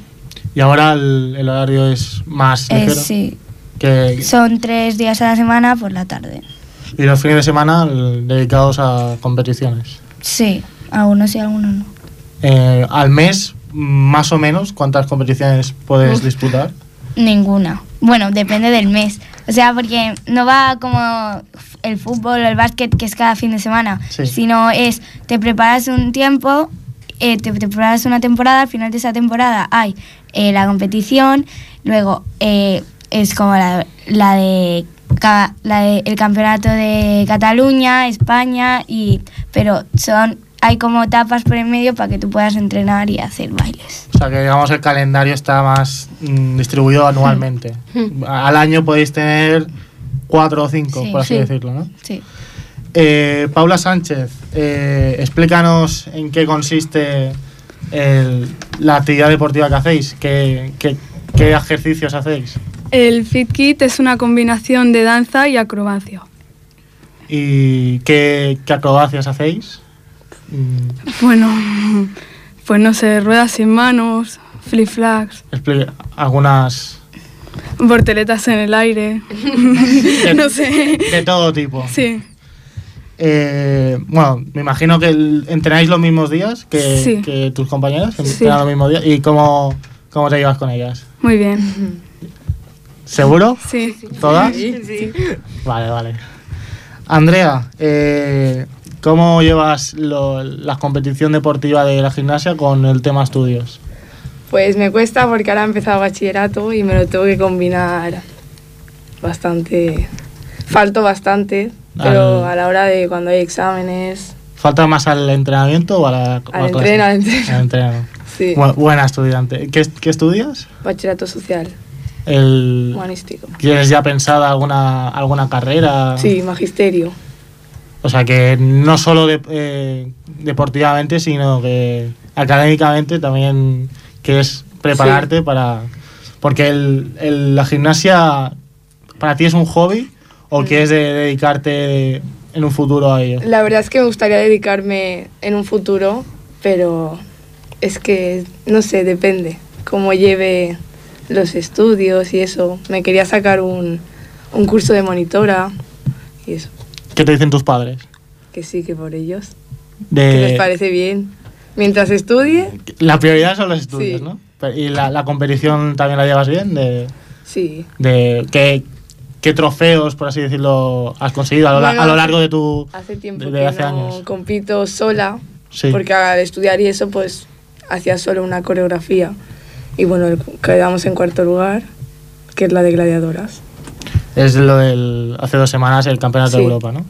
Y ahora el, el horario es más Eh, ligero. sí, que- son tres días a la semana por la tarde. y los fines de semana dedicados a competiciones. Sí, algunos sí, algunos no. Eh, al mes, más o menos, ¿cuántas competiciones puedes Uf. disputar? Ninguna. Bueno, depende del mes. O sea, porque no va como el fútbol o el básquet, que es cada fin de semana, Sí. sino es, te preparas un tiempo, eh, te, te preparas una temporada, al final de esa temporada hay eh, la competición, luego eh, es como la, la de la de- el campeonato de Cataluña, España, y pero son hay como etapas por en medio para que tú puedas entrenar y hacer bailes. O sea, que digamos el calendario está más mm, distribuido anualmente. Al año podéis tener cuatro o cinco, Sí. por así Sí. decirlo, ¿no? Sí. Eh, Paula Sánchez, eh, explícanos en qué consiste el- la actividad deportiva que hacéis, qué, qué- qué ejercicios hacéis El Fit Kit es una combinación de danza y acrobacia. y qué, qué acrobacias hacéis. Mm, Bueno, pues no sé, ruedas sin manos, flip-flags, algunas volteretas en el aire. *laughs* no sé. de todo tipo. Sí, Eh, bueno, me imagino que el- entrenáis los mismos días que, Sí. que tus compañeras, Sí. entrenan los mismos días. ¿Y cómo, cómo te llevas con ellas? muy bien. ¿Seguro? Sí. ¿Todas? Sí. Vale, vale. Andrea, eh, ¿cómo llevas lo- la competición deportiva de la gimnasia con el tema estudios? Pues me cuesta porque ahora he empezado bachillerato y me lo tengo que combinar bastante. Falto bastante, pero Al- a la hora de cuando hay exámenes. ¿Falta más al entrenamiento o a la, a Al entreno, al entreno. Al entreno. *laughs* Sí. Bu- buena estudiante. ¿Qué, qué estudias? Bachillerato social, El, humanístico. ¿Tienes ya pensada alguna, alguna carrera? Sí, magisterio. O sea que no solo de- eh, deportivamente, sino que académicamente también quieres prepararte para... Porque el- el- la gimnasia para ti es un hobby o quieres de- dedicarte en un futuro a ello. La verdad es que me gustaría dedicarme en un futuro, pero es que, no sé, depende. Cómo lleve los estudios y eso. Me quería sacar un, un curso de monitora y eso. ¿Qué te dicen tus padres? Que sí, que por ellos. De... Que les parece bien. Mientras estudie, La prioridad son los estudios, Sí. ¿no? ¿Y la, la competición también la llevas bien? De, sí. de ¿qué, qué trofeos, por así decirlo, has conseguido a lo, Bueno, a lo largo de tu... Hace tiempo de, de que hace no años? compito sola, Sí. porque al estudiar y eso, pues hacía solo una coreografía. Y bueno, quedamos en cuarto lugar, que es la de gladiadoras. Es lo del hace dos semanas el Campeonato de. Europa, ¿no?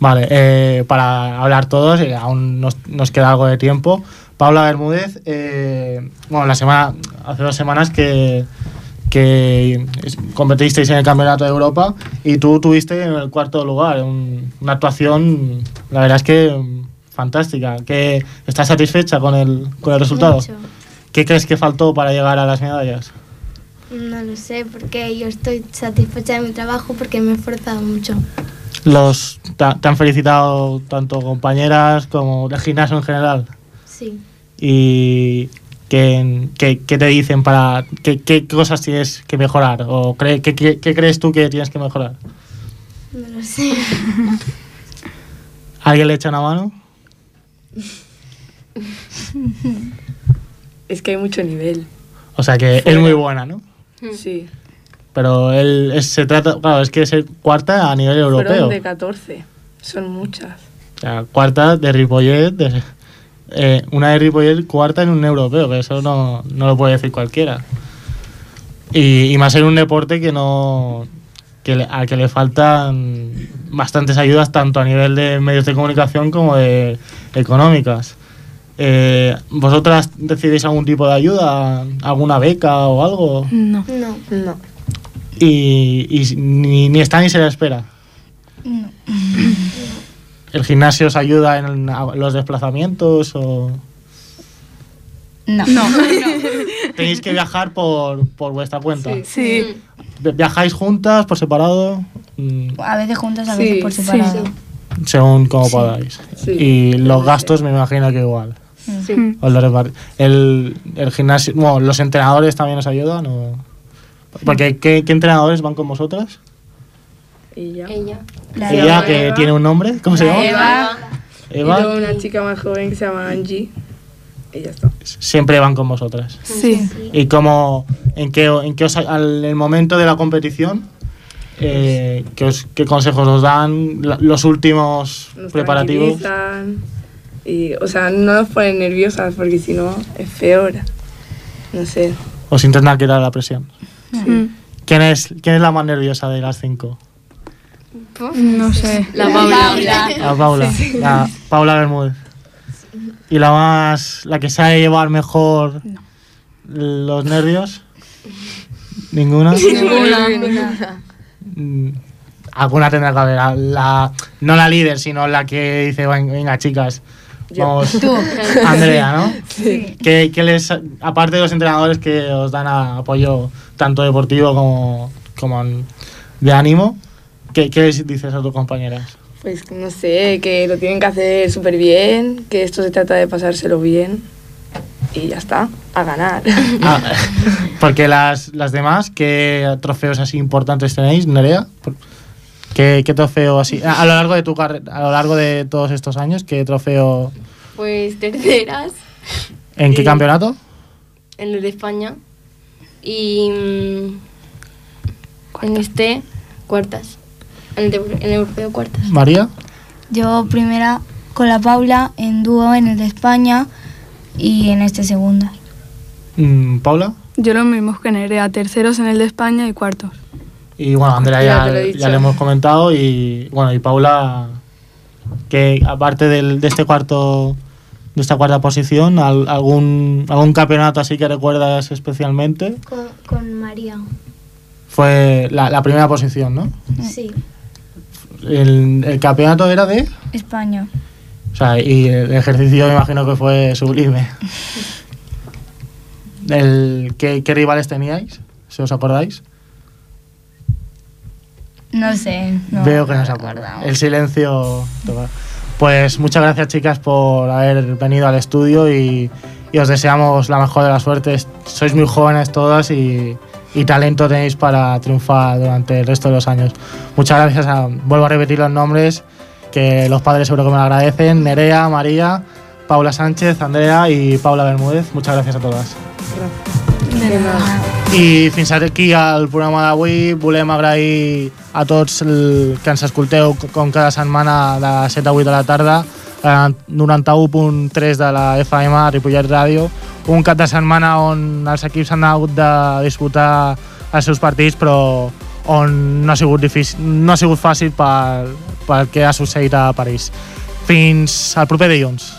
Vale, eh, para hablar todos, y aún nos, nos queda algo de tiempo. Paula Bermúdez, eh, bueno, la semana, hace dos semanas que, que competisteis en el Campeonato de Europa y tú tuviste en el cuarto lugar, un- una actuación, la verdad es que mm, fantástica. Que ¿Estás satisfecha con el, con el resultado? Mucho. ¿Qué crees que faltó para llegar a las medallas? No lo sé, porque yo estoy satisfecha de mi trabajo porque me he esforzado mucho. Los, te, han felicitado tanto compañeras como del gimnasio en general. Sí. ¿Y qué, qué- qué te dicen para... Qué, qué cosas tienes que mejorar? ¿O qué, qué- qué crees tú que tienes que mejorar? No lo sé. *laughs* ¿Alguien le echa una mano? Es que hay mucho nivel. O sea que es muy buena, ¿no? Sí. Pero él es- se trata... Claro, es que es el cuarta a nivel europeo. Fueron de 14. Son muchas. O sea, cuarta de Ripollet, de- eh, una de Ripollet, cuarta en un europeo, que eso no, no lo puede decir cualquiera. Y, y más en un deporte que no que le- al que le faltan bastantes ayudas tanto a nivel de medios de comunicación como de económicas. Eh, ¿Vosotras decidís algún tipo de ayuda, alguna beca o algo? No. No. No. Y, y ni, ni está ni se le espera. No. *clears throat* ¿El gimnasio os ayuda en los desplazamientos o *laughs* No. tenéis que viajar por, por vuestra cuenta? Sí. Vi- ¿Viajáis juntas, por separado? Mm, A veces juntas, a Sí, veces por sí. separado. Según como podáis. Sí. Y los gastos me imagino que igual. Sí. Os lo repart- el, el gimnasio, bueno, los entrenadores también os ayudan o... Porque ¿qué, qué entrenadores van con vosotras? Ella. Ella. La Ella Eva. que tiene un nombre, ¿cómo se llama? Eva. Y Eva. luego una chica más joven que se llama Angie. Y ya está. Siempre van con vosotras. Sí. ¿Y cómo, en qué, en qué os, al el momento de la competición, eh, ¿qué, os- qué consejos os dan? La- los últimos Nos preparativos. tranquilizan. Y, o sea, no nos ponen nerviosas porque si no es peor. No sé. Os intentan quitar la presión. ¿Quién es, ¿Quién es la más nerviosa de las cinco? No sé. La Paula. La Paula. La Paula Bermúdez. ¿Y la más, la que sabe llevar mejor los nervios? *laughs* ¿Ninguna? Mm, Alguna tendrá que haber. La- La, no la líder, sino la que dice, "Ven- venga chicas, vamos. Tú. *laughs* Andrea, ¿no? Que, que les, aparte de los entrenadores que os dan apoyo tanto deportivo como, como de ánimo, ¿qué, qué les dices a tus compañeras? Pues no sé, que lo tienen que hacer súper bien, que esto se trata de pasárselo bien. Y ya está, a ganar. Ah, *laughs* porque las, las demás, ¿qué trofeos así importantes tenéis, Nerea? ¿Qué, qué trofeo así? A a lo largo de tu carrera, a lo largo de todos estos años, ¿qué trofeo? Pues terceras ¿En qué Y- campeonato? en el de España. Y mm, en este, cuartas. En el, de- en el europeo, cuartas. María. Yo primera con la Paula en dúo en el de España y en este segunda. Mm, Paula. Yo lo mismo que Nerea, terceros en el de España y cuartos. Y bueno, Andrea Ya ya, lo ya le hemos comentado y bueno, y Paula, que aparte del, de este cuarto, de esta cuarta posición, al- algún, algún campeonato así que recuerdas especialmente, Con, con María. fue la, la primera posición, ¿no? Sí. El, el campeonato era de, España. o sea, y el ejercicio me imagino que fue sublime. El, ¿qué, ¿Qué rivales teníais? Si os acordáis. No sé. No, Veo que no se acuerda. El silencio. toca. Pues muchas gracias, chicas, por haber venido al estudio y, y os deseamos la mejor de las suertes. Sois muy jóvenes todas y, y talento tenéis para triunfar durante el resto de los años. Muchas gracias, a- vuelvo a repetir los nombres, que los padres seguro que me lo agradecen, Nerea, María, Paula Sánchez, Andrea y Paula Bermúdez. Muchas gracias a todas. I fins aquí el programa d'avui. Volem agrair a tots el, que ens escolteu com cada setmana de 7 a 8 de la tarda a 91.3 de la FM Ripollet Ràdio. Un cap de setmana on els equips han hagut de disputar els seus partits però on no ha sigut, difícil, no ha sigut fàcil pel, pel que ha succeït a París. Fins al proper dilluns.